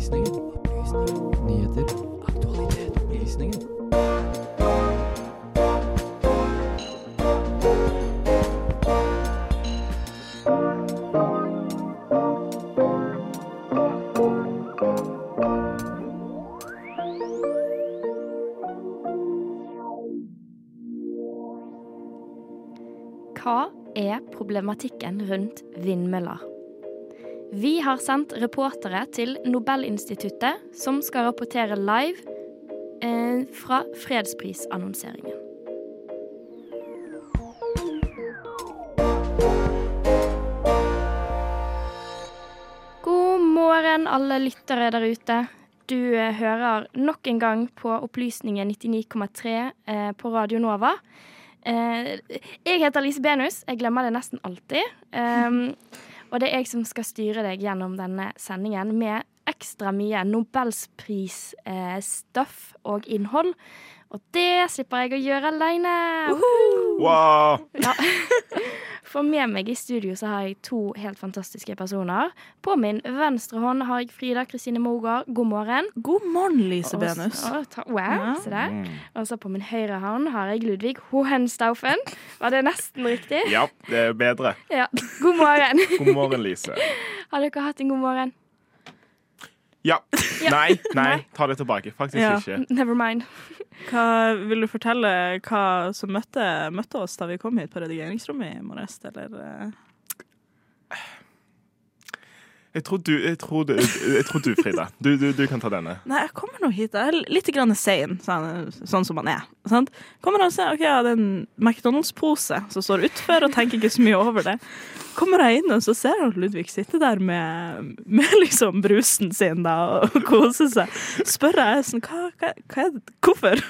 Opplysningen. Nyheter. Aktualitet. Opplysninger. Hva er problematikken rundt vindmøller? Vi har sendt reportere til Nobelinstituttet, som skal rapportere live eh, fra fredsprisannonseringen. God morgen, alle lyttere der ute. Du eh, hører nok en gang på Opplysningen 99,3 eh, på Radio Nova. Eh, jeg heter Lise Benus. Jeg glemmer det nesten alltid. Um, og det er jeg som skal styre deg gjennom denne sendingen med ekstra mye Nobelspris-stuff eh, og innhold. Og det slipper jeg å gjøre aleine. Wow! Ja. For med meg i studio så har jeg to helt fantastiske personer. På min venstre hånd har jeg Frida Kristine Mogard. God morgen. God morgen, Lise Og Benus. så- Wow, Ja. se der. Og så på min høyre hånd har jeg Ludvig Hohenstaufen. Var det nesten riktig? Ja, det er bedre. Ja. God morgen. God morgen, Lise. Har dere hatt en god morgen? Ja. Nei, nei, Nei. ta det tilbake. Faktisk Ja. ikke. Never mind. Hva, vil du fortelle hva som møtte, møtte oss da vi kom hit på redigeringsrommet i morges, eller? Jeg tror du, jeg tror du, jeg tror du Frida. Du, du kan ta denne. Nei, jeg kommer nå hit. Jeg er litt grann sein, sånn, sånn som man er. Sant? Kommer og ser, ok, jeg hadde en McDonald's-pose som står utfor, og tenker ikke så mye over det. Kommer jeg inn, og så ser jeg at Ludvig sitter der med, med liksom brusen sin da, og koser seg. Spør jeg sånn, hva, hva, hva er det? Hvorfor?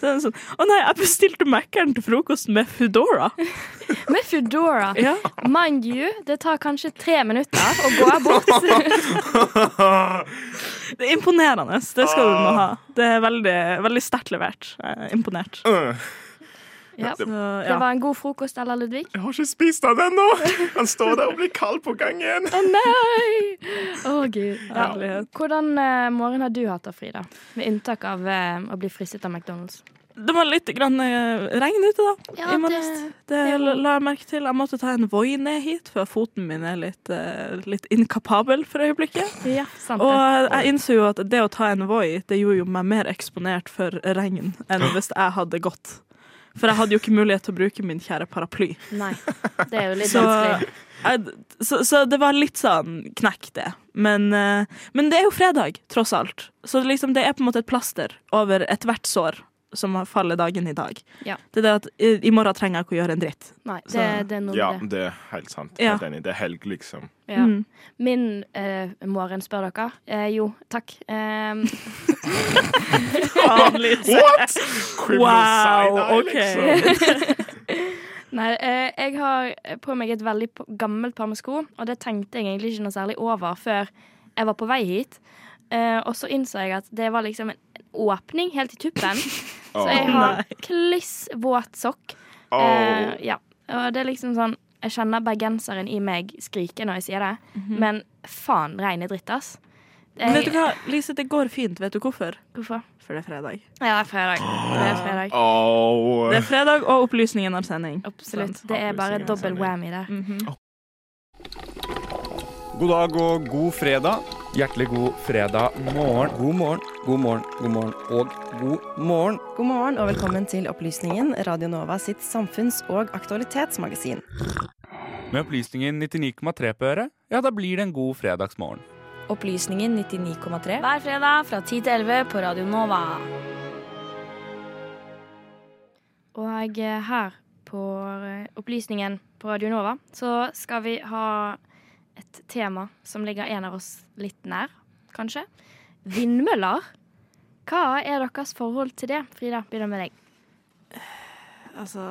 Så er det sånn, å nei, jeg bestilte Mækkern til frokost med Foodora. Med Foodora. Ja. Mind you, det tar kanskje tre minutter å gå bort. Det er imponerende, det skal du nå ha. Det er veldig, veldig sterkt levert. Jeg er imponert. Øh, Ja. Så, Det var en god frokost, eller, Ludvig? Jeg har ikke spist av den ennå! Han står der og blir kald på gangen. Å nei! Å gud. Ja. Hvordan eh, morgen har du hatt da, Frida? Med unntak av eh, å bli fristet av McDonald's. Det var litt grann, eh, regn ute, da. Ja, i morges. det- Det, det- la jeg merke til. Jeg måtte ta en Voi ned hit, for foten min er litt, eh, litt inkapabel for øyeblikket. Ja, sant Og jeg innså jo at det å ta en Voi, det gjorde jo meg mer eksponert for regn enn hvis jeg hadde gått. For jeg hadde jo ikke mulighet til å bruke min kjære paraply. Nei, det er jo litt Så, jeg, så, så det var litt sånn knekk, det. Men, eh, men det er jo fredag, tross alt. Så liksom, det er på en måte et plaster over ethvert sår som faller dagen i dag. Ja. Det er det at i, i morgen trenger jeg ikke å gjøre en dritt. Nei, det, det er noe Ja, det. det er helt sant. Ja. Helt enig. Det er helg, liksom. Ja. Mm. Min eh, morgen, spør dere. Eh, jo, takk. Um, What?! Wow, OK. Nei, eh, jeg har på meg et veldig gammelt par med sko, og det tenkte jeg egentlig ikke noe særlig over før jeg var på vei hit. Eh, og så innså jeg at det var liksom en åpning helt i tuppen. Så jeg har kliss våt sokk. Eh, ja. Og det er liksom sånn Jeg kjenner bergenseren i meg skrike når jeg sier det, men faen, regn er dritt, ass. Men vet du hva, Lise, det går fint. Vet du hvorfor? Hvorfor? For det er fredag. Ja, det er fredag. Det er fredag. oh. Det er fredag, og opplysningen har sending. Absolutt. Det er bare dobbel whammy der. Mhm. God dag og god fredag. Hjertelig god fredag morgen. God morgen, god morgen, god morgen og god morgen. God morgen og velkommen til Opplysningen, Radio Nova sitt samfunns- og aktualitetsmagasin. Med opplysningen 99,3 på øret, ja, da blir det en god fredagsmorgen. Opplysningen 99,3. Hver fredag fra 10 til 11 på Radio Nova. Og her på Opplysningen på Radio Nova så skal vi ha et tema som ligger en av oss litt nær, kanskje. Vindmøller. Hva er deres forhold til det? Frida, begynner med deg. Altså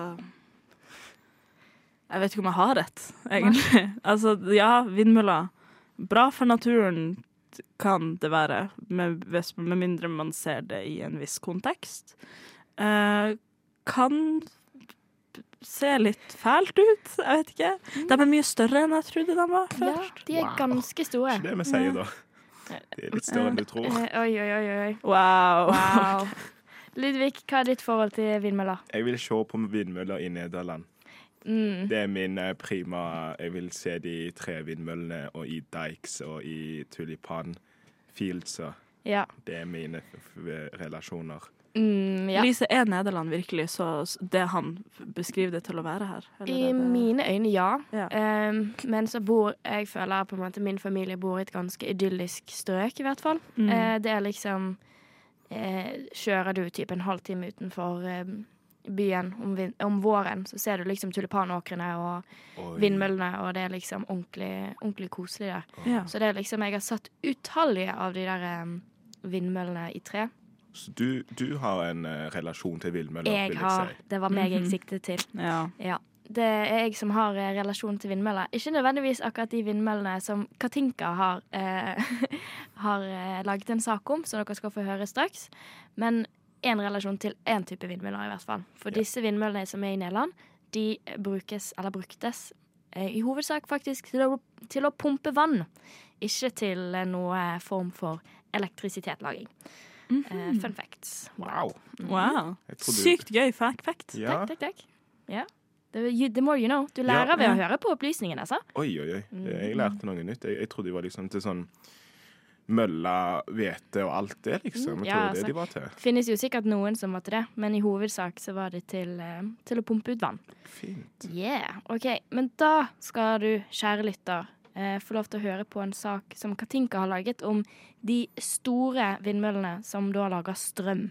Jeg vet ikke om jeg har rett, egentlig. altså, ja, vindmøller. Bra for naturen kan det være, med, med mindre man ser det i en viss kontekst. Eh, kan se litt fælt ut, jeg vet ikke. De er mye større enn jeg trodde de var først. Ja, de er Wow. ganske store. Ikke det vi sier, da. De er litt større enn du tror. Eh, Oi, oi, oi. oi. Wow. Wow. Ludvig, hva er ditt forhold til vindmøller? Jeg vil se på vindmøller i Nederland. Mm. Det er min eh, prima Jeg vil se de tre vindmøllene og i Dykes og i Tulipan Fields. Ja. Det er mine relasjoner. Mm, ja. Lise, er Nederland virkelig så det han beskriver det til å være her? Eller I det- mine øyne, ja. Ja. Um, men så bor jeg føler på en måte min familie bor i et ganske idyllisk strøk, i hvert fall. Mm. Uh, det er liksom uh, Kjører du typ en halvtime utenfor uh, byen om, vin om våren, så ser du liksom tulipanåkrene og Oi. vindmøllene, og det er liksom ordentlig, ordentlig koselig der. ja. Så det er liksom Jeg har satt utallige av de der um, vindmøllene i tre. Så du, du har en eh, relasjon til vindmøller, Jeg vil har si. Det var meg jeg Mhm. siktet til. ja. Ja. Det er jeg som har eh, relasjon til vindmøller. Ikke nødvendigvis akkurat de vindmøllene som Katinka har, eh, har eh, laget en sak om, som dere skal få høre straks. Men én relasjon til én type vindmøller, i hvert fall. For disse vindmøllene som er i Nederland, de brukes, eller bruktes, i hovedsak faktisk til å, til å pumpe vann. Ikke til noe form for elektrisitetlaging. uh, fun facts. Wow. Wow. Jeg trodde- Sykt gøy fact fact. Ja. Takk, takk, takk. Ja. The, you, the more you know. Du lærer Ja. ved å høre på opplysningene, altså. Oi, oi, oi. Mm. Jeg lærte noe nytt. Jeg, jeg trodde de var liksom til sånn mølla, hvete og alt det, liksom. Jeg Ja, trodde altså. det de var til. finnes jo sikkert noen som måtte det, men i hovedsak så var det til, eh, til å pumpe ut vann. Fint. Yeah, ok. Men da skal du, kjære lytter, eh, få lov til å høre på en sak som Katinka har laget om de store vindmøllene som da lager strøm.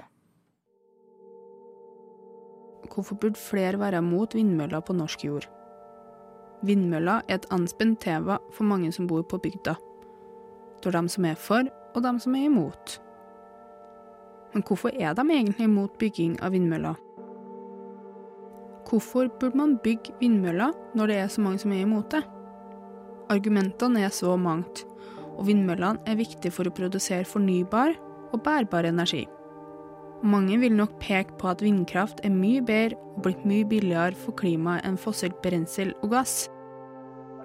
Hvorfor burde flere være mot vindmøller på norsk jord? Vindmøller er et anspent tema for mange som bor på bygda. Det er dem som er for, og dem som er imot. Men hvorfor er de egentlig imot bygging av vindmøller? Hvorfor burde man bygge vindmøller når det er så mange som er imot det? Argumentene er så mangt, og vindmøllene er viktige for å produsere fornybar og bærbar energi. Mange vil nok peke på at vindkraft er mye bedre og blitt mye billigere for klimaet enn fossilt brensel og gass.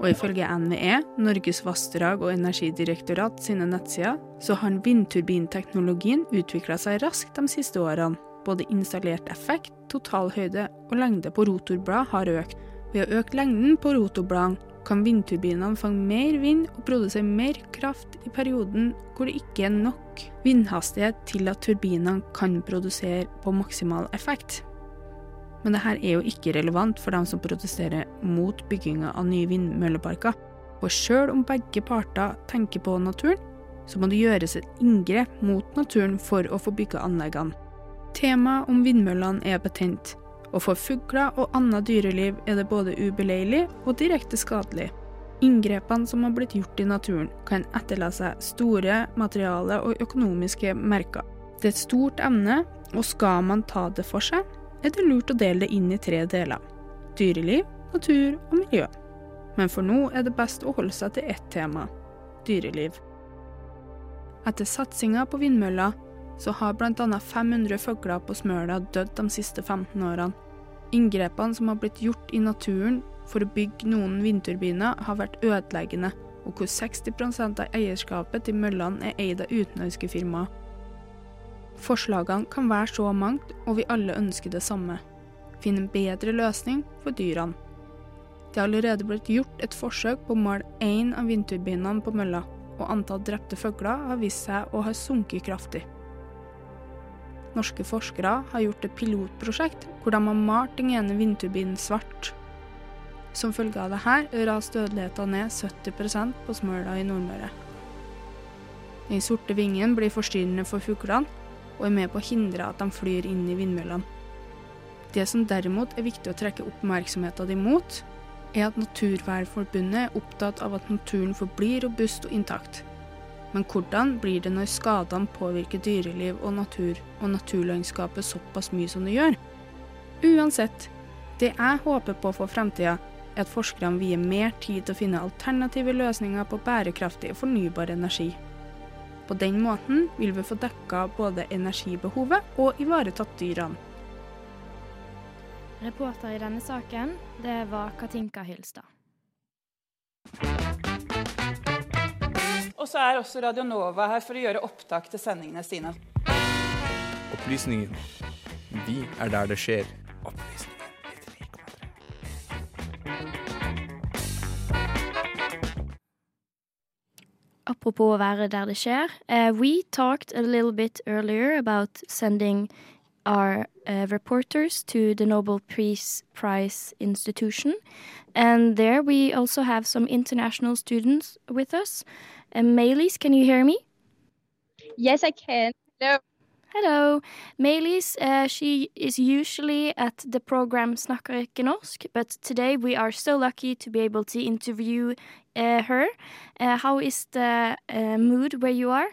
Og ifølge NVE, Norges vassdrag og energidirektorat sine nettsider, så har vindturbinteknologien utvikla seg raskt de siste årene. Både installert effekt, totalhøyde og lengde på rotorblad har økt. Ved å øke lengden på rotorbladene kan vindturbinene fange mer vind og produsere mer kraft i perioden hvor det ikke er nok vindhastighet til at turbinene kan produsere på maksimal effekt. Men dette er jo ikke relevant for dem som protesterer mot bygginga av nye vindmølleparker. For sjøl om begge parter tenker på naturen, så må det gjøres et inngrep mot naturen for å få bygga anleggene. Temaet om vindmøllene er betent, og for fugler og annet dyreliv er det både ubeleilig og direkte skadelig. Inngrepene som har blitt gjort i naturen, kan etterlate seg store materiale- og økonomiske merker. Det er et stort emne, og skal man ta det for seg, er det lurt å dele det inn i tre deler. Dyreliv, natur og miljø. Men for nå er det best å holde seg til ett tema dyreliv. Etter satsinga på vindmøller så har bl.a. 500 fugler på Smøla dødd de siste 15 årene. Inngrepene som har blitt gjort i naturen for å bygge noen vindturbiner, har vært ødeleggende, og hvor 60% av eierskapet til møllene er eid av utenlandske firmaer. Forslagene kan være så mangt, og vi alle ønsker det samme. Finne en bedre løsning for dyrene. Det har allerede blitt gjort et forsøk på å måle én av vindturbinene på mølla, og antall drepte fugler har vist seg å ha sunket kraftig. Norske forskere har gjort et pilotprosjekt hvor de har malt den ene vindturbinen svart. Som følge av dette raste dødeligheten ned 70% på Smøla i Nordmøre. Den sorte vingen blir forstyrrende for fuglene, og er med på å hindre at de flyr inn i vindmøllene. Det som derimot er viktig å trekke oppmerksomheten imot, er at Naturvernforbundet er opptatt av at naturen forblir robust og intakt. Men hvordan blir det når skadene påvirker dyreliv og natur og naturlandskapet såpass mye som det gjør? Uansett, det jeg håper på for fremtida, er at forskerne vier mer tid til å finne alternative løsninger på bærekraftig og fornybar energi. På den måten vil vi få dekka både energibehovet og ivaretatt dyrene. Reporter i denne saken, det var Katinka Hylstad. Og så er også Radio Nova her for å gjøre opptak til sendingene sine. Opplysningen. Vi er der det skjer. Opplysningen Apropos å være der det skjer. Uh, we talked a little bit earlier about sending our uh, reporters to the Nobel Peace Prize institution. And there we also have some international students with us. Uh, Maylis, can you hear me? Yes, I can. Hello. Hello. Maylis, uh, she is usually at the program Snakker ikke norsk, but today we are so lucky to be able to interview uh, her. Uh, how is the uh, mood where you are?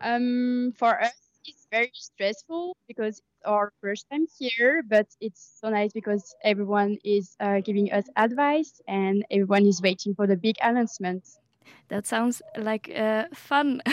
Um, for us, it's very stressful because it's our first time here, but it's so nice because everyone is uh, giving us advice and everyone is waiting for the big announcement. That sounds like uh, fun.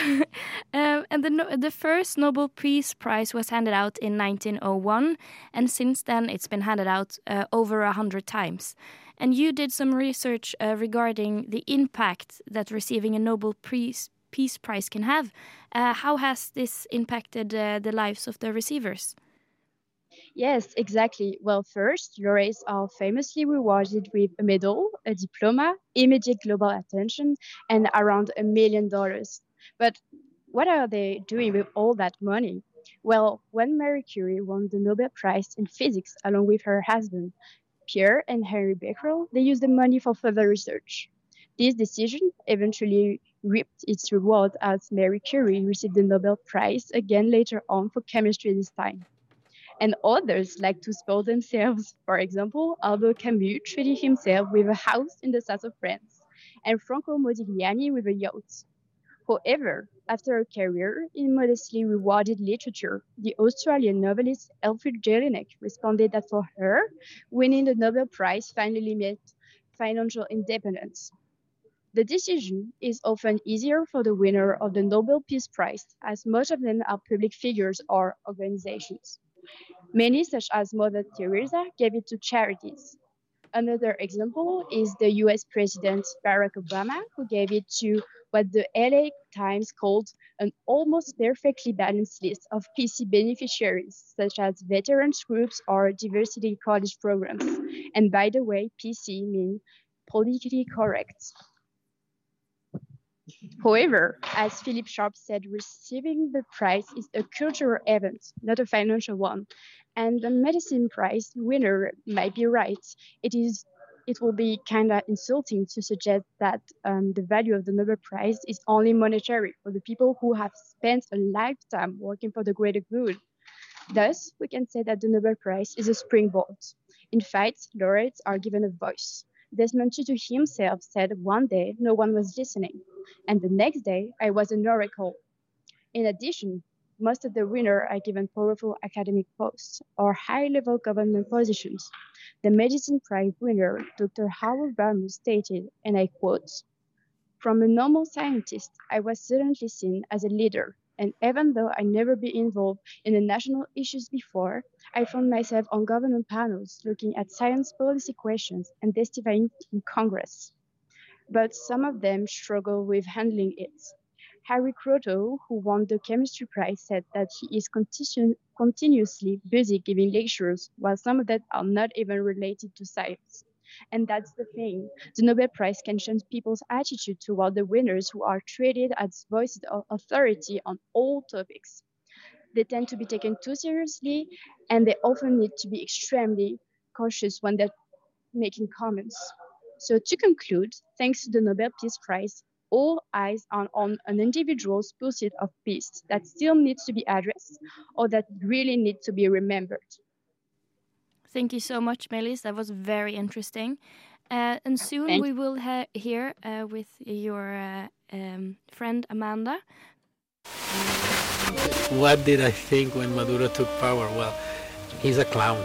um, and the the first Nobel Peace Prize was handed out in 1901, and since then it's been handed out uh, over a hundred times. And you did some research uh, regarding the impact that receiving a Nobel Peace Peace Prize can have. Uh, how has this impacted uh, the lives of the receivers? Yes, exactly. Well, first, laureates are famously rewarded with a medal, a diploma, immediate global attention, and around a million dollars. But what are they doing with all that money? Well, when Marie Curie won the Nobel Prize in Physics along with her husband, Pierre and Henry Becquerel, they used the money for further research. This decision eventually reaped its reward as Marie Curie received the Nobel Prize again later on for chemistry this time and others like to spoil themselves. For example, Albert Camus treated himself with a house in the south of France, and Franco Modigliani with a yacht. However, after a career in modestly rewarded literature, the Australian novelist Elfrid Jelinek responded that for her, winning the Nobel Prize finally meant financial independence. The decision is often easier for the winner of the Nobel Peace Prize, as most of them are public figures or organizations. Many, such as Mother Teresa, gave it to charities. Another example is the US President Barack Obama, who gave it to what the LA Times called an almost perfectly balanced list of PC beneficiaries, such as veterans groups or diversity college programs. And by the way, PC means politically correct. However, as Philip Sharp said, receiving the prize is a cultural event, not a financial one. And the medicine prize winner might be right. It is it will be kind of insulting to suggest that um, the value of the Nobel Prize is only monetary for the people who have spent a lifetime working for the greater good. Thus, we can say that the Nobel Prize is a springboard. In fact, laureates are given a voice. Desmond Tutu himself said one day no one was listening, and the next day I was an oracle. In addition, most of the winners are given powerful academic posts or high level government positions. The Medicine Prize winner, Dr. Howard Barmus, stated, and I quote From a normal scientist, I was suddenly seen as a leader, and even though I never been involved in the national issues before, I found myself on government panels looking at science policy questions and testifying in Congress. But some of them struggle with handling it. Harry Croto, who won the chemistry prize, said that he is continu- continuously busy giving lectures, while some of them are not even related to science. And that's the thing. The Nobel Prize can change people's attitude toward the winners who are treated as voices of authority on all topics. They tend to be taken too seriously, and they often need to be extremely cautious when they're making comments. So, to conclude, thanks to the Nobel Peace Prize, all eyes are on an individual's pursuit of peace that still needs to be addressed or that really needs to be remembered. Thank you so much, Melis. That was very interesting. Uh, and soon Thank we will ha- hear uh, with your uh, um, friend Amanda. What did I think when Maduro took power? Well, he's a clown.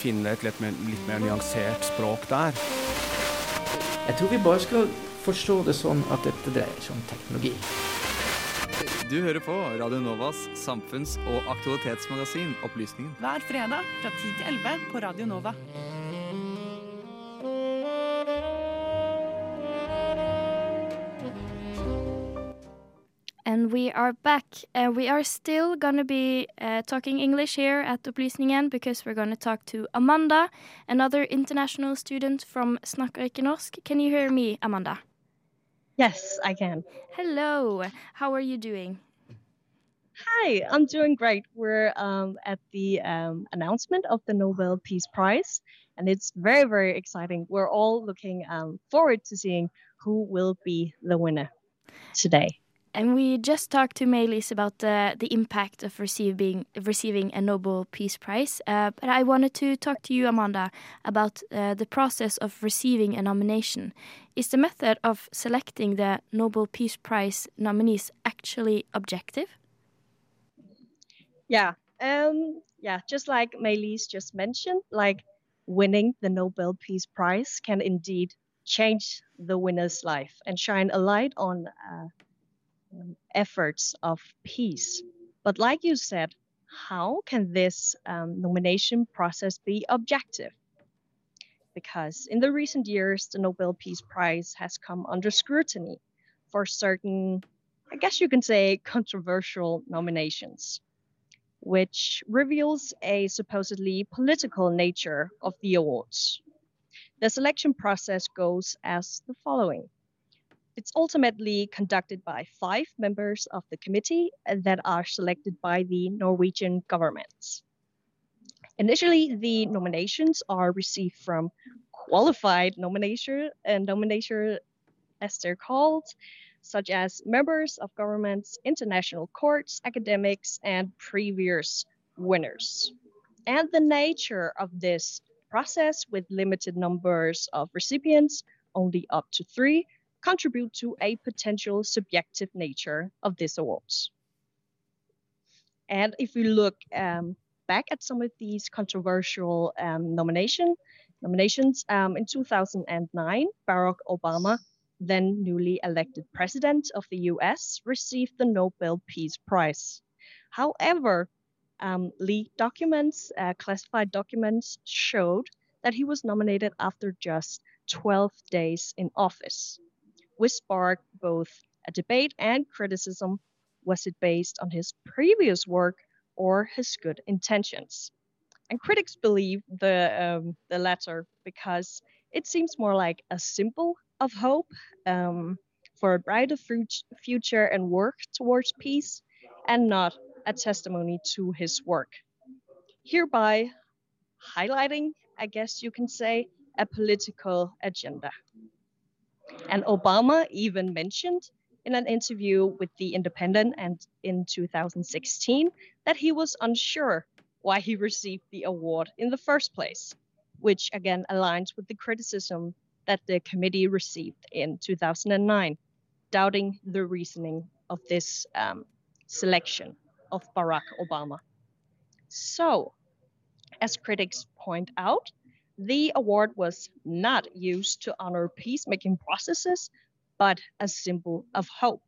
Finne et litt mer, litt mer nyansert språk der. Jeg tror vi bare skal forstå det sånn at dette dreier seg om teknologi. Du hører på Radio Novas samfunns- og aktualitetsmagasin Opplysningen. Hver fredag fra 10 til 11 på Radio Nova. And we are back. Uh, we are still going to be uh, talking English here at Opplysningen because we're going to talk to Amanda, another international student from Snakker ikke norsk. Can you hear me, Amanda? Yes, I can. Hello. How are you doing? Hi, I'm doing great. We're um, at the um, announcement of the Nobel Peace Prize, and it's very, very exciting. We're all looking um, forward to seeing who will be the winner today. And we just talked to Melis about the, the impact of receiving receiving a Nobel Peace Prize. Uh, but I wanted to talk to you, Amanda, about uh, the process of receiving a nomination. Is the method of selecting the Nobel Peace Prize nominees actually objective? Yeah, um, yeah, just like Melis just mentioned, like winning the Nobel Peace Prize can indeed change the winner's life and shine a light on uh, efforts of peace. But like you said, how can this um, nomination process be objective? Because in the recent years, the Nobel Peace Prize has come under scrutiny for certain, I guess you can say, controversial nominations, which reveals a supposedly political nature of the awards. The selection process goes as the following. It's ultimately conducted by five members of the committee uh, that are selected by the Norwegian government. Initially, the nominations are received from qualified nomination and uh, nomination as they're called, such as members of governments, international courts, academics, and previous winners. And the nature of this process with limited numbers of recipients, only up to three, contribute to a potential subjective nature of these awards. And if we look um, back at some of these controversial um, nomination, nominations, um, in 2009, Barack Obama, then newly elected president of the US, received the Nobel Peace Prize. However, um, leaked documents, uh, classified documents, showed that he was nominated after just 12 days in office which sparked both a debate and criticism. Was it based on his previous work or his good intentions? And critics believe the um, the latter because it seems more like a symbol of hope um, for a brighter future and work towards peace, and not a testimony to his work. Hereby highlighting, I guess you can say, a political agenda. And Obama even mentioned in an interview with The Independent and in 2016 that he was unsure why he received the award in the first place, which again aligns with the criticism that the committee received in 2009, doubting the reasoning of this um, selection of Barack Obama. So, as critics point out, the award was not used to honor peacemaking processes, but a symbol of hope.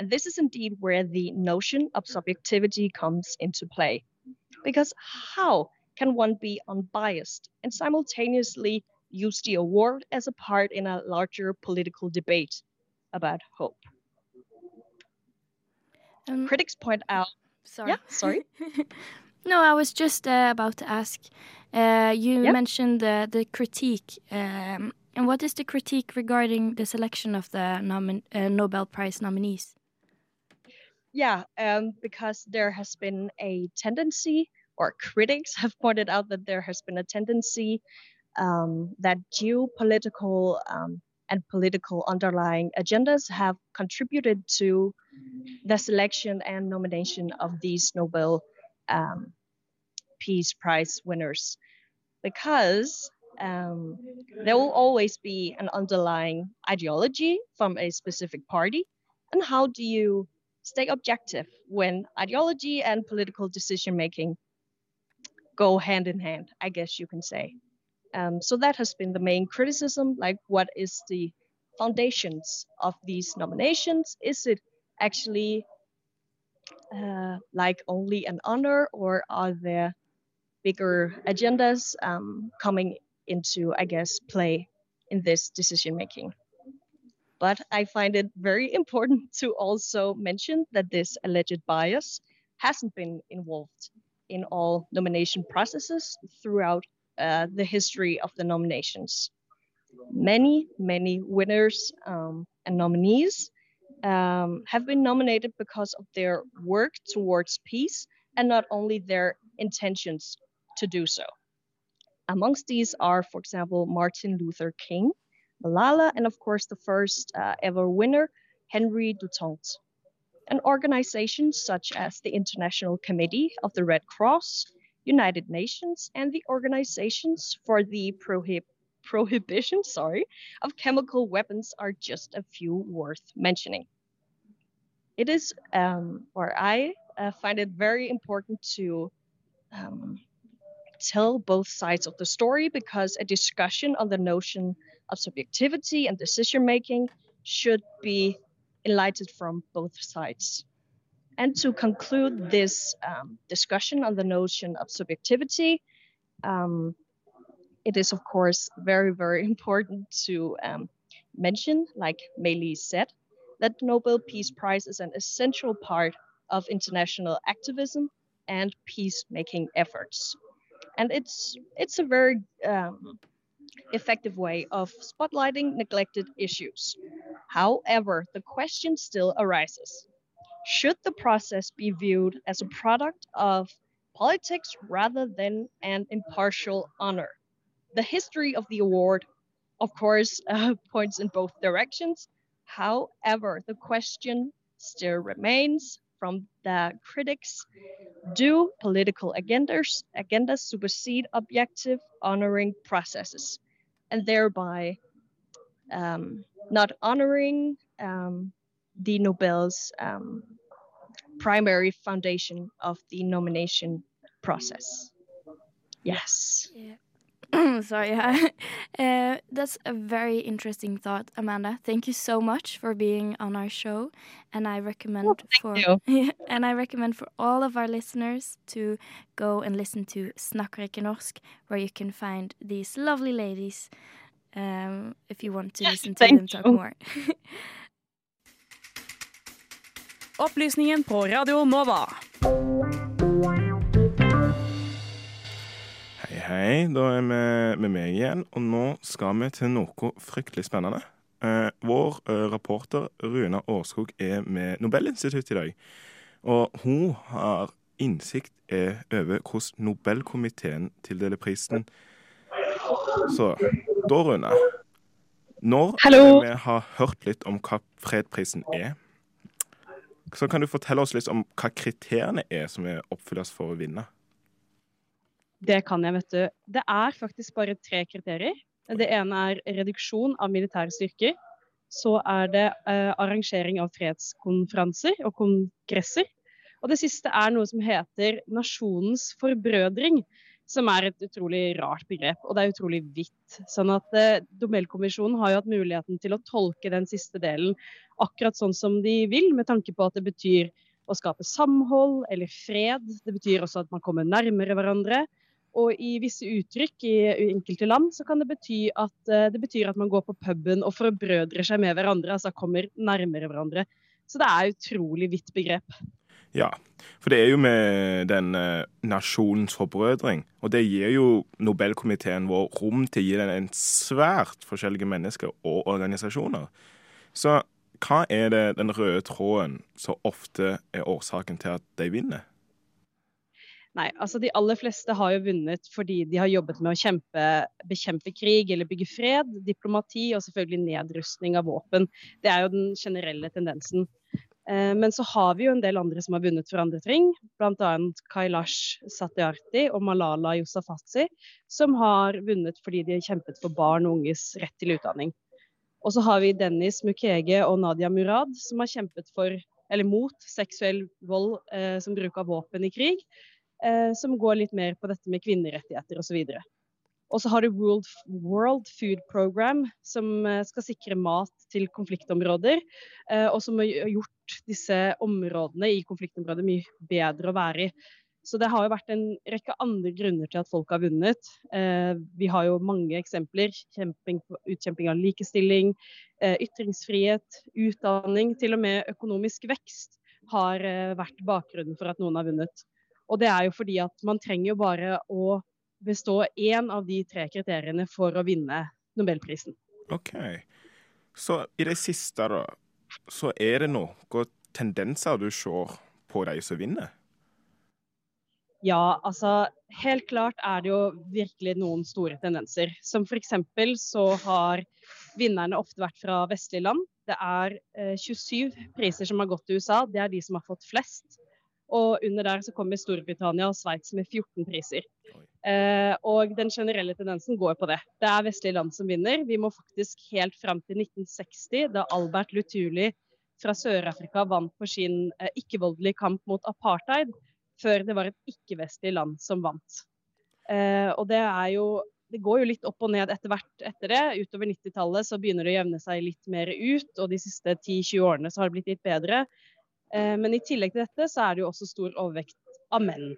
And this is indeed where the notion of subjectivity comes into play. Because how can one be unbiased and simultaneously use the award as a part in a larger political debate about hope? Um, Critics point out. Sorry. Yeah, sorry. no, I was just uh, about to ask uh, you Yep. mentioned the, the critique. Um, and what is the critique regarding the selection of the uh, Nobel Prize nominees? Yeah, um, because there has been a tendency, or critics have pointed out that there has been a tendency um, that geopolitical um, and political underlying agendas have contributed to the selection and nomination of these Nobel um, Peace Prize winners, because um, there will always be an underlying ideology from a specific party. And how do you stay objective when ideology and political decision making go hand in hand, I guess you can say. Um, so that has been the main criticism. Like, what is the foundations of these nominations? Is it actually uh, like only an honor, or are there bigger agendas um, coming into, I guess, play in this decision making? But I find it very important to also mention that this alleged bias hasn't been involved in all nomination processes throughout uh, the history of the nominations. Many, many winners um, and nominees um, have been nominated because of their work towards peace and not only their intentions to do so. Amongst these are, for example, Martin Luther King, Malala, and of course, the first uh, ever winner, Henry Duterte. And organizations such as the International Committee of the Red Cross, United Nations, and the organizations for the prohib- prohibition sorry, of chemical weapons are just a few worth mentioning. It is, um, or I uh, find it very important to um, tell both sides of the story because a discussion on the notion of subjectivity and decision making should be enlightened from both sides. And to conclude this um, discussion on the notion of subjectivity, um, it is, of course, very, very important to um, mention, like Meili said, that the Nobel Peace Prize is an essential part of international activism and peacemaking efforts. And it's, it's a very um, effective way of spotlighting neglected issues. However, the question still arises should the process be viewed as a product of politics rather than an impartial honor? The history of the award, of course, uh, points in both directions. However, the question still remains from the critics do political agendas, agendas supersede objective honoring processes and thereby um, not honoring um, the Nobel's um, primary foundation of the nomination process. Yes. Yeah. Sorry. uh, that's a very interesting thought, Amanda. Thank you so much for being on our show, and I recommend Oh, for and I recommend for all of our listeners to go and listen to Snakker norsk, where you can find these lovely ladies. Um, if you want to listen to Thank them talk more. Opplysningen på Radio Nova. Hei. Da er vi med meg igjen, og nå skal vi til noe fryktelig spennende. Eh, vår eh, reporter Runa Årskog er med Nobelinstituttet i dag. Og hun har innsikt eh, over hvordan Nobelkomiteen tildeler prisen. Så da, Rune Når Hallo. vi har hørt litt om hva fredprisen er, så kan du fortelle oss litt om hva kriteriene er som er oppfylles for å vinne. Det kan jeg, vet du. Det er faktisk bare tre kriterier. Det ene er reduksjon av militære styrker. Så er det eh, arrangering av fredskonferanser og kongresser. Og det siste er noe som heter nasjonens forbrødring, som er et utrolig rart begrep. Og det er utrolig vidt. Sånn at eh, Nobelkommisjonen har jo hatt muligheten til å tolke den siste delen akkurat sånn som de vil, med tanke på at det betyr å skape samhold eller fred. Det betyr også at man kommer nærmere hverandre. Og i visse uttrykk i enkelte land så kan det bety at eh, det betyr at man går på puben og forbrødrer seg med hverandre, altså kommer nærmere hverandre. Så det er utrolig vidt begrep. Ja, for det er jo med den eh, nasjonens forbrødring. Og det gir jo Nobelkomiteen vår rom til å gi den en svært forskjellige mennesker og organisasjoner. Så hva er det den røde tråden så ofte er årsaken til at de vinner? Nei, altså de aller fleste har jo vunnet fordi de har jobbet med å kjempe, bekjempe krig eller bygge fred, diplomati og selvfølgelig nedrustning av våpen. Det er jo den generelle tendensen. Eh, Men så har vi jo en del andre som har vunnet for andre ting, bl.a. Kailash Satyarthi og Malala Yousafzai, som har vunnet fordi de har kjempet for barn og unges rett til utdanning. Og så har vi Dennis Mukwege og Nadia Murad, som har kjempet for, eller mot seksuell vold eh, som bruk av våpen i krig, eh, som går litt mer på dette med kvinnerettigheter osv. Og så har du World, World Food Program, som eh, skal sikre mat til konfliktområder, eh, og som har gjort disse områdene i konfliktområder mye bedre å være i. Så det har jo vært en rekke andre grunner til at folk har vunnet. Eh, vi har jo mange eksempler. Kjemping, utkjemping av likestilling, eh, ytringsfrihet, utdanning, til og med økonomisk vekst har eh, vært bakgrunnen for at noen har vunnet. Og det er jo fordi at man trenger jo bare å bestå én av de tre kriteriene for å vinne Nobelprisen. OK. Så i det siste, da, så er det noen tendenser du ser på de som vinner? Ja, altså helt klart er det jo virkelig noen store tendenser. Som f.eks. så har vinnerne ofte vært fra vestlige land. Det er eh, 27 priser som har gått til USA. Det er de som har fått flest. Og under der så kommer Storbritannia og Sveits med 14 priser. Eh, og den generelle tendensen går på det. Det er vestlige land som vinner. Vi må faktisk helt fram til 1960, da Albert Lutuli fra Sør-Afrika vant for sin eh, ikke-voldelige kamp mot apartheid, før det var et ikke-vestlig land som vant. Eh, og det er jo det går jo litt opp og ned etter hvert etter det. Utover 90-tallet så begynner det å jevne seg litt mer ut, og de siste 10-20 årene så har det blitt litt bedre. Eh, men i tillegg til dette så er det jo også stor overvekt av menn.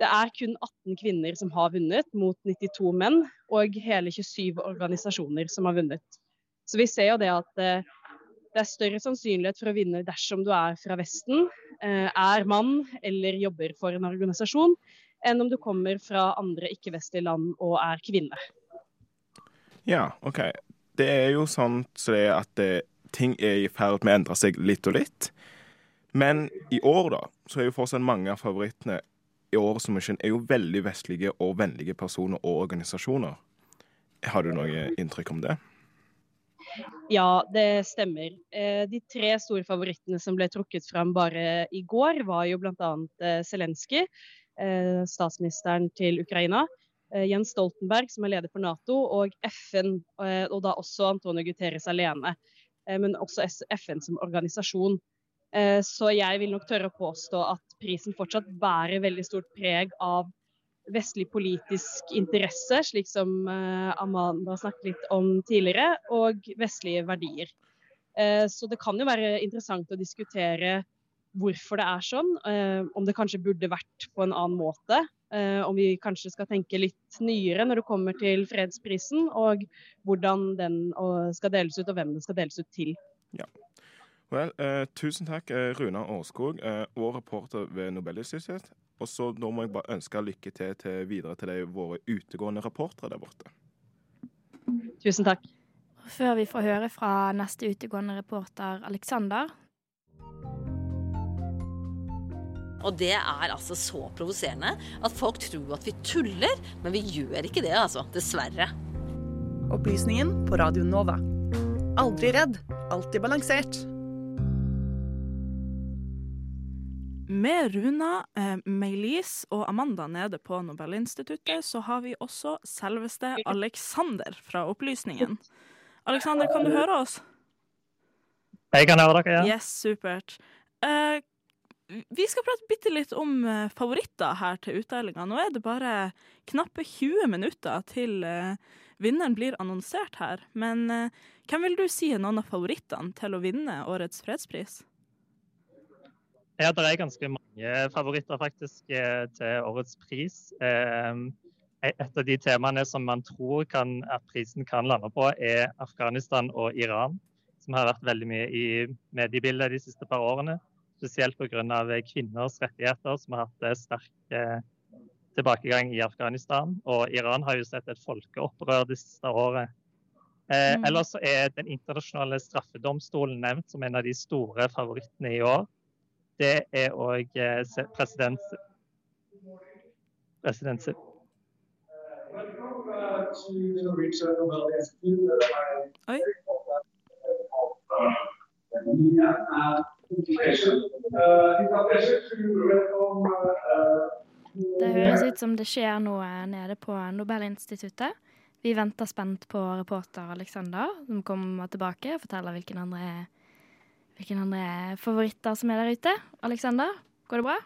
Det er kun 18 kvinner som har vunnet, mot 92 menn, og hele 27 organisasjoner som har vunnet. Så vi ser jo det at eh, det er større sannsynlighet for å vinne dersom du er fra Vesten, eh, er mann eller jobber for en organisasjon, enn om du kommer fra andre ikke-vestlige land og er kvinne. Ja, OK. Det er jo sånn så at ting er i ferd med å endre seg litt og litt. Men i år, da, så er jo fortsatt mange av favorittene i året som er er jo veldig vestlige og vennlige personer og organisasjoner. Har du noe inntrykk om det? Ja, det stemmer. Eh, de tre store favorittene som ble trukket fram bare i går, var jo bl.a. Eh, Zelenskyj, eh, statsministeren til Ukraina. Jens Stoltenberg, som er leder for Nato, og FN, og da også Antonio Guterres alene. Men også FN som organisasjon. Eh, så jeg vil nok tørre å påstå at prisen fortsatt bærer veldig stort preg av vestlig politisk interesse, slik som eh, Amanda snakket litt om tidligere, og vestlige verdier. Eh, så det kan jo være interessant å diskutere hvorfor det er sånn. Om det kanskje burde vært på en annen måte. Om vi kanskje skal tenke litt nyere når det kommer til fredsprisen, og hvordan den skal deles ut, og hvem den skal deles ut til. Ja. Vel, eh, tusen takk, eh, Runa Årskog, eh, vår reporter ved Nobelinstituttet. Og så nå må jeg bare ønske lykke til, til videre til de, våre utegående reportere der borte. Tusen takk. Før vi får høre fra neste utegående reporter, Aleksander. Og det er altså så provoserende at folk tror at vi tuller, men vi gjør ikke det, altså. Dessverre. Opplysningen på Radio Nova. Aldri redd, alltid balansert. Med Runa, eh, Meilise og Amanda nede på Nobelinstituttet, så har vi også selveste Alexander fra Opplysningen. Alexander, kan du høre oss? Jeg kan høre dere, ja. Yes, supert. Eh, vi skal prate bitte litt om eh, favoritter her til utdelinga. Nå er det bare knappe 20 minutter til eh, vinneren blir annonsert her. Men eh, hvem vil du si er noen av favorittene til å vinne årets fredspris? Ja, det er ganske mange favoritter faktisk eh, til årets pris. Eh, et av de temaene som man tror kan, at prisen kan lande på, er Afghanistan og Iran, som har vært veldig mye i mediebildet de siste par årene. Spesielt pga. kvinners rettigheter, som har hatt sterk eh, tilbakegang i Afghanistan. Og Iran har jo sett et folkeopprør det siste året. Eh, mm. Ellers er Den internasjonale straffedomstolen nevnt som en av de store favorittene i år det er òg eh, president president Oi. Det høres ut som det skjer noe nede på Nobelinstituttet. Vi venter spent på reporter Alexander, som kommer tilbake og forteller hvilken andre hvilke andre favoritter som er der ute? Alexander, går det bra?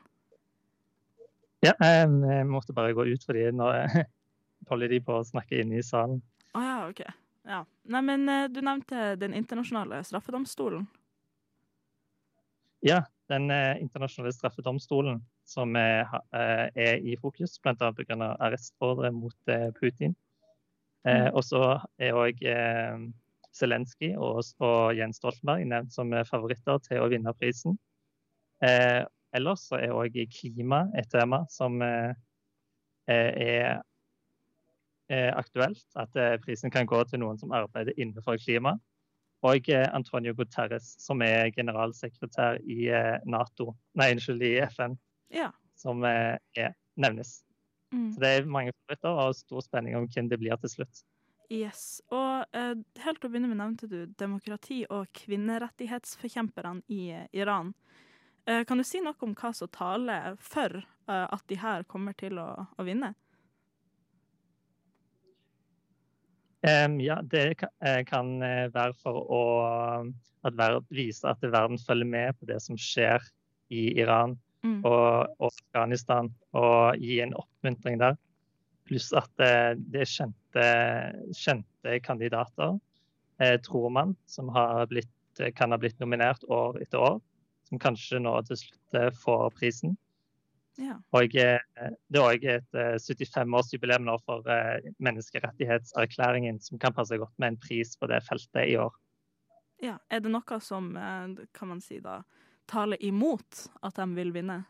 Ja, jeg måtte bare gå ut fordi nå holder de på å snakke inne i salen. Å ah, ja, OK. Ja. Nei, men eh, du nevnte Den internasjonale straffedomstolen. Ja, den eh, internasjonale straffedomstolen som er, eh, er i fokus, bl.a. pga. arrestordre mot Putin. Putin. Eh, Mm. og så er òg eh, Zelenskyj og, og Jens Stoltenberg nevnt som eh, favoritter til å vinne prisen. Eh, ellers så er òg klima et tema som eh, er, er aktuelt. At eh, prisen kan gå til noen som arbeider innenfor klima. Og eh, Antonio Guterres, som er generalsekretær i eh, Nato, nei, unnskyld, i FN, Ja. som eh, er, nevnes. Mm. Så det er mange favoritter og stor spenning om hvem det blir til slutt. Yes. Og uh, helt til å begynne med nevnte du demokrati- og kvinnerettighetsforkjemperne i eh, Iran. Uh, kan du si noe om hva som taler for uh, at de her kommer til å, å vinne? Um, ja, det ka- kan være for å at ver vise at verden følger med på det som skjer i Iran Mm. og, og Afghanistan, og gi en oppmuntring der. Pluss at eh, det er kjente, kjente kandidater, eh, tror man, som har blitt, eh, kan ha blitt nominert år etter år, som kanskje nå til slutt eh, får prisen. Ja. Og det er òg et eh, 75-årsjubileum nå for menneskerettighetserklæringen, som kan passe godt med en pris på det feltet i år. Ja. Er det noe som, kan man si da, taler imot at de vil vinne?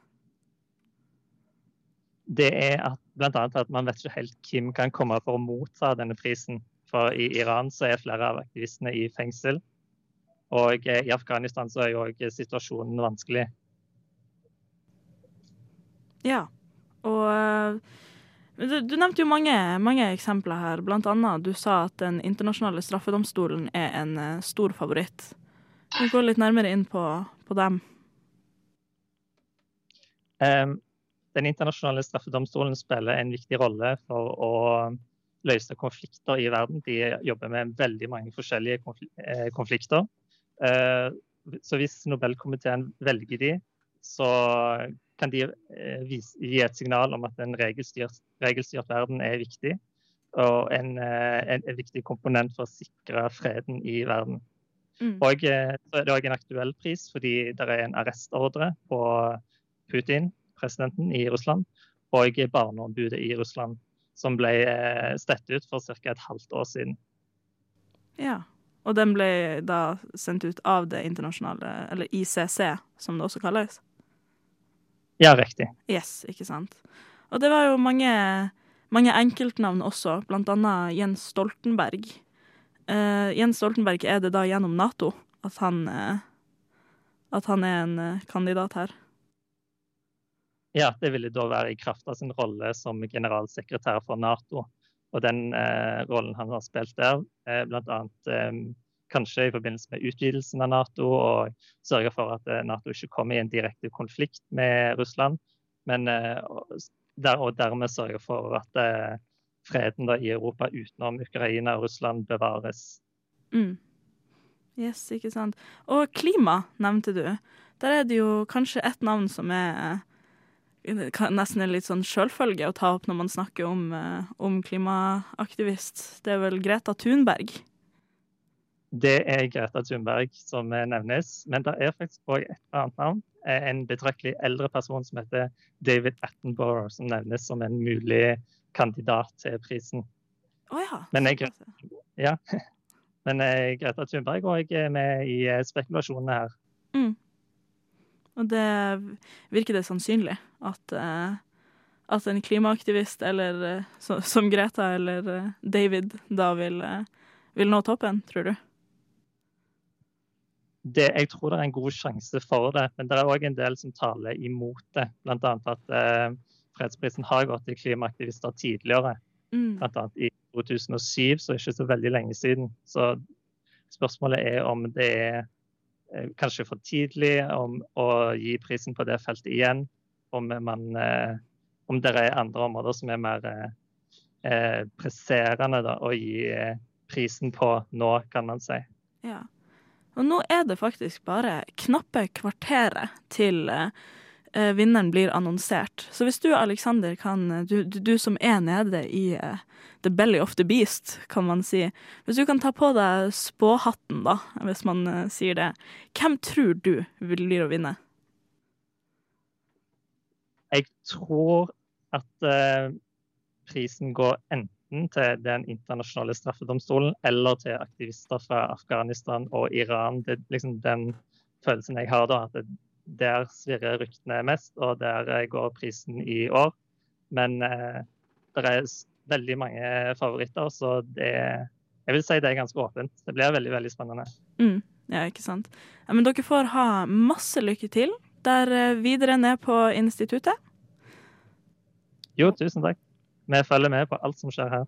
Det er at, annet at man vet ikke helt hvem kan komme for å motta denne prisen. For i Iran så er flere av aktivistene i fengsel. Og eh, i Afghanistan så er jo òg situasjonen vanskelig. Ja. Og eh, du, du nevnte jo mange, mange eksempler her. Blant annet du sa at Den internasjonale straffedomstolen er en eh, stor favoritt. Vi går litt nærmere inn på, på dem. Em, Den internasjonale straffedomstolen spiller en viktig rolle for å løse konflikter i verden. De jobber med veldig mange forskjellige eh, konflikter. Eh, Så hvis Nobelkomiteen velger de, så kan de eh, gi et signal om at en regelstyrt, regelstyrt verden er viktig. Og en, en, en viktig komponent for å sikre freden i verden. Mm. Og så er det òg en aktuell pris, fordi det er en arrestordre på Putin, presidenten i Russland, og barneombudet i Russland, som ble eh, stett ut for ca. et halvt år siden. Ja. Og den ble da sendt ut av det internasjonale, eller ICC, som det også kalles. Ja, riktig. Yes, ikke sant. Og det var jo mange, mange enkeltnavn også, blant annet Jens Stoltenberg. Uh, Jens Stoltenberg, er det da gjennom Nato at han, uh, at han er en uh, kandidat her? Ja, det ville da være i kraft av sin rolle som generalsekretær for Nato. Og den eh, rollen han har spilt der, eh, bl.a. Eh, kanskje i forbindelse med utvidelsen av Nato, og sørge for at eh, Nato ikke kommer i en direkte konflikt med Russland, men eh, der, og dermed sørge for at eh, freden da, i Europa utenom Ukraina og Russland bevares. Mm. Yes, ikke sant. Og klima nevnte du. Der er det jo kanskje ett navn som er eh, nesten en litt sånn sjølfølge å ta opp når man snakker om, eh, om klimaaktivist. Det er vel Greta Thunberg. Det er Greta Thunberg som nevnes, men det er faktisk òg et annet navn. Eh, En betraktelig eldre person som heter David Attenborough, som nevnes som en mulig kandidat til prisen. Å ja. Men jeg, ja. Men eh, Greta Thunberg òg er med i spekulasjonene her. Mm. Og det virker det sannsynlig at, eh, at en klimaaktivist eller eh, så, som Greta eller eh, David da vil, vil nå toppen, tror du? Det, jeg tror det er en god sjanse for det, men det er òg en del som taler imot det. Bl.a. at eh, fredsprisen har gått til klimaaktivister tidligere. Mm. Bl.a. i 2007, så ikke så veldig lenge siden. Så spørsmålet er om det er kanskje for tidlig om å gi prisen på det feltet igjen. Om, man, eh, om det er andre områder som er mer eh, eh, presserende da, å gi eh, prisen på nå, kan man si. Ja. Og nå er det faktisk bare knappe kvarteret til eh, eh, vinneren blir annonsert. Så hvis du, Alexander, kan du, du, du som er nede i eh, the belly of the beast, kan man si. Hvis du kan ta på deg spåhatten, da, hvis man eh, sier det. Hvem tror du vil blir å vinne? Jeg tror at eh, prisen går enten til den internasjonale straffedomstolen eller til aktivister fra Afghanistan og Iran. Det er liksom den følelsen jeg har da, at det, der svirrer ryktene mest, og der eh, går prisen i år. Men eh, det er veldig mange favoritter, så det jeg vil si det er ganske åpent. Det blir veldig veldig spennende. Mm, ja, ikke sant. Ja, men dere får ha masse lykke til der eh, videre ned på instituttet. Jo, tusen takk. Vi følger med på alt som skjer her.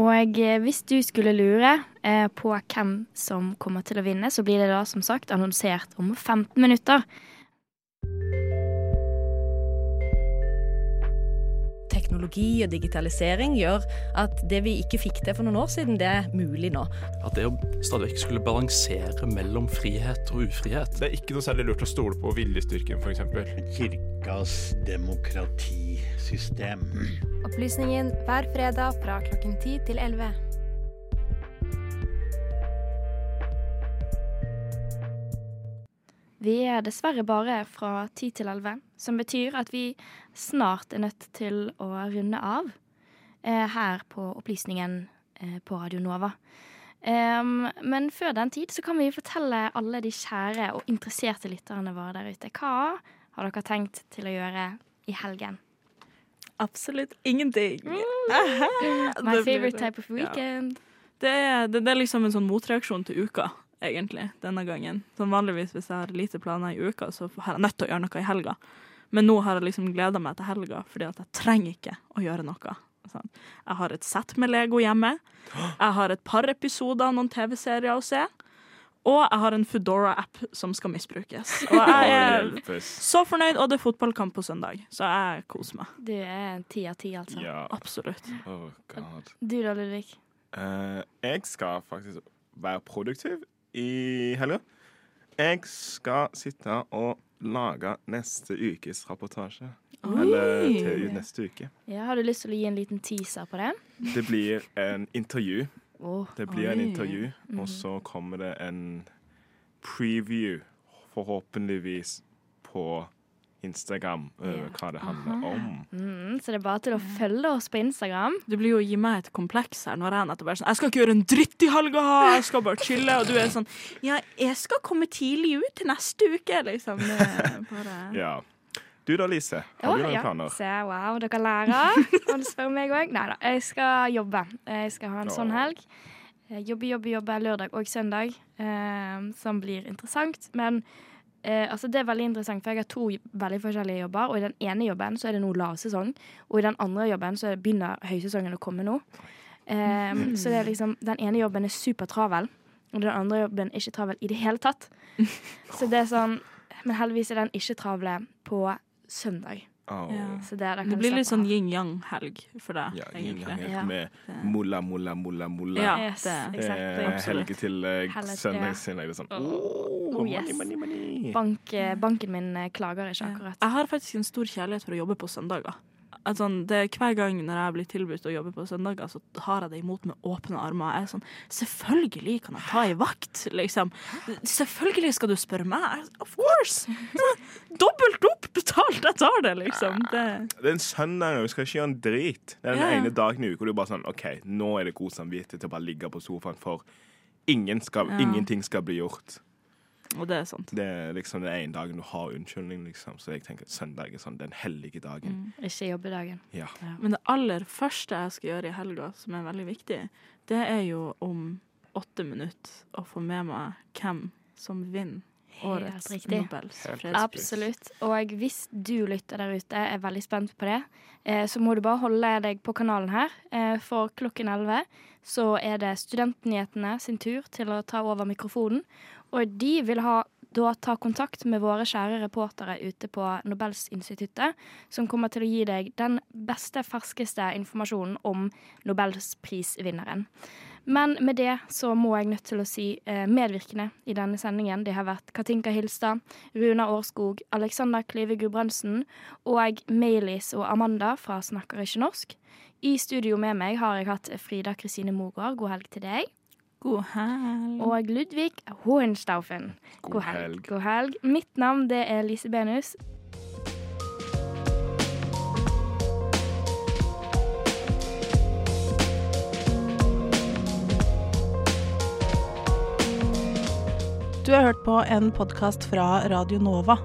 Og eh, hvis du skulle lure eh, på hvem som kommer til å vinne, så blir det da som sagt annonsert om 15 minutter. Teknologi og digitalisering gjør at det vi ikke fikk til for noen år siden, det er mulig nå. At det å stadig vekk skulle balansere mellom frihet og ufrihet Det er ikke noe særlig lurt å stole på viljestyrken, f.eks. Kirkas demokratisystem. Opplysningen hver fredag fra klokken 10 til 11. Vi er dessverre bare fra 10 til 11, som betyr at vi snart er nødt til å runde av eh, her på Opplysningen eh, på Radio Nova. Um, men før den tid så kan vi fortelle alle de kjære og interesserte lytterne våre der ute hva har dere tenkt til å gjøre i helgen. Absolutt ingenting. My Det favorite type of Ja. Det det, det er liksom en sånn motreaksjon til uka, egentlig, denne gangen. Sånn vanligvis hvis jeg har lite planer i uka, så har jeg nødt til å gjøre noe i helga. Men nå har jeg liksom gleda meg til helga, fordi at jeg trenger ikke å gjøre noe. Sånn. Jeg har et sett med Lego hjemme. Jeg har et par episoder av noen TV-serier å se. Og jeg har en Foodora-app som skal misbrukes. Og jeg er så fornøyd, og det er fotballkamp på søndag, så jeg koser meg. Du er ti av ti, altså. Ja. Absolutt. Oh, God. Du da, Ludvig? Uh, jeg skal faktisk være produktiv i helga. Jeg skal sitte og lage neste ukes rapportasje. Oi. Eller til neste uke. Ja, har du lyst til å gi en liten teaser på det? Det blir en intervju. Oh. Det blir en intervju, Mhm. og så kommer det en preview, forhåpentligvis på Instagram, over hva det handler om. Mm, så det er bare til å følge oss på Instagram. Du blir jo å gi meg et kompleks her når jeg nettopp er sånn Jeg skal ikke gjøre en dritt i helga, jeg skal bare chille. Og du er sånn Ja, jeg skal komme tidlig ut til neste uke, liksom. Bare Ja. Du da, Lise? Har oh, du noen ja. planer? Se, wow, dere lærer. Og du spør meg òg. Nei da, jeg skal jobbe. Jeg skal ha en sånn helg. Eh, Jobbe, jobbe, jobbe lørdag og søndag, eh, som blir interessant. Men eh, altså, det er veldig interessant, for jeg har to veldig forskjellige jobber. Og i den ene jobben så er det nå lavsesong, og i den andre jobben så begynner høysesongen å komme nå. Eh, Så det er liksom, den ene jobben er supertravel, og den andre jobben er ikke travel i det hele tatt. Så det er sånn Men heldigvis er den ikke travle på søndag. Åh. Ja. Så det, blir litt sånn yin-yang-helg for deg, Ja, egentlig. Ja. med mulla, mulla, mulla, mulla. Ja, Yes, exactly. Eh, helgetillegg, Helg- søndagstillegg. Det sånn Oh, money, yes. money, money. Bank, eh, banken min eh, klager ikke akkurat. Jeg har faktisk en stor kjærlighet for å jobbe på søndager. Sånn, det er Hver gang når jeg blir tilbudt å jobbe på søndager, så har jeg det imot med åpne armer. Jeg er sånn Selvfølgelig kan jeg ta i vakt, liksom. Selvfølgelig skal du spørre meg. Of course! Dobbelt opp betalt, jeg tar det, liksom. Det, Det er en søndag, vi skal ikke gjøre en drit. Det er den ja. ene dagen i uka du bare sånn OK, nå er det god samvittighet til å bare ligge på sofaen, for ingen skal, Ja. ingenting skal bli gjort. Og det er sant. Det er liksom den ene dagen du har unnskyldning, liksom. Så jeg tenker at søndag er sånn den hellige dagen. Ikke jobbedagen. Ja. Men det aller første jeg skal gjøre i helga, som er veldig viktig, det er jo om åtte minutter å få med meg hvem som vinner årets. Nobels fredspris. Absolutt. Og hvis du lytter der ute, er veldig spent på det, eh, så må du bare holde deg på kanalen her. Eh, For klokken 11 så er det Studentnyhetene sin tur til å ta over mikrofonen. Og de vil ha da ta kontakt med våre kjære reportere ute på Nobelsinstituttet, som kommer til å gi deg den beste, ferskeste informasjonen om Nobelsprisvinneren. Men med det så må jeg nødt til å si eh, medvirkende i denne sendingen. Det har vært Katinka Hilstad, Runa Årskog, Alexander Klive Gudbrandsen og Mailis og Amanda fra Snakker ikke norsk. I studio med meg har jeg hatt Frida Kristine Mogård. God helg til deg. God helg. Og Ludvig Hohenstaufen. God, helg. helg. God helg. Mitt navn det er Lise Benus. Du har hørt på en podkast fra Radio Nova.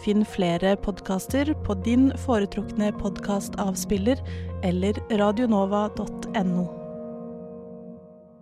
Finn flere podkaster på din foretrukne podkastavspiller eller radionova.no.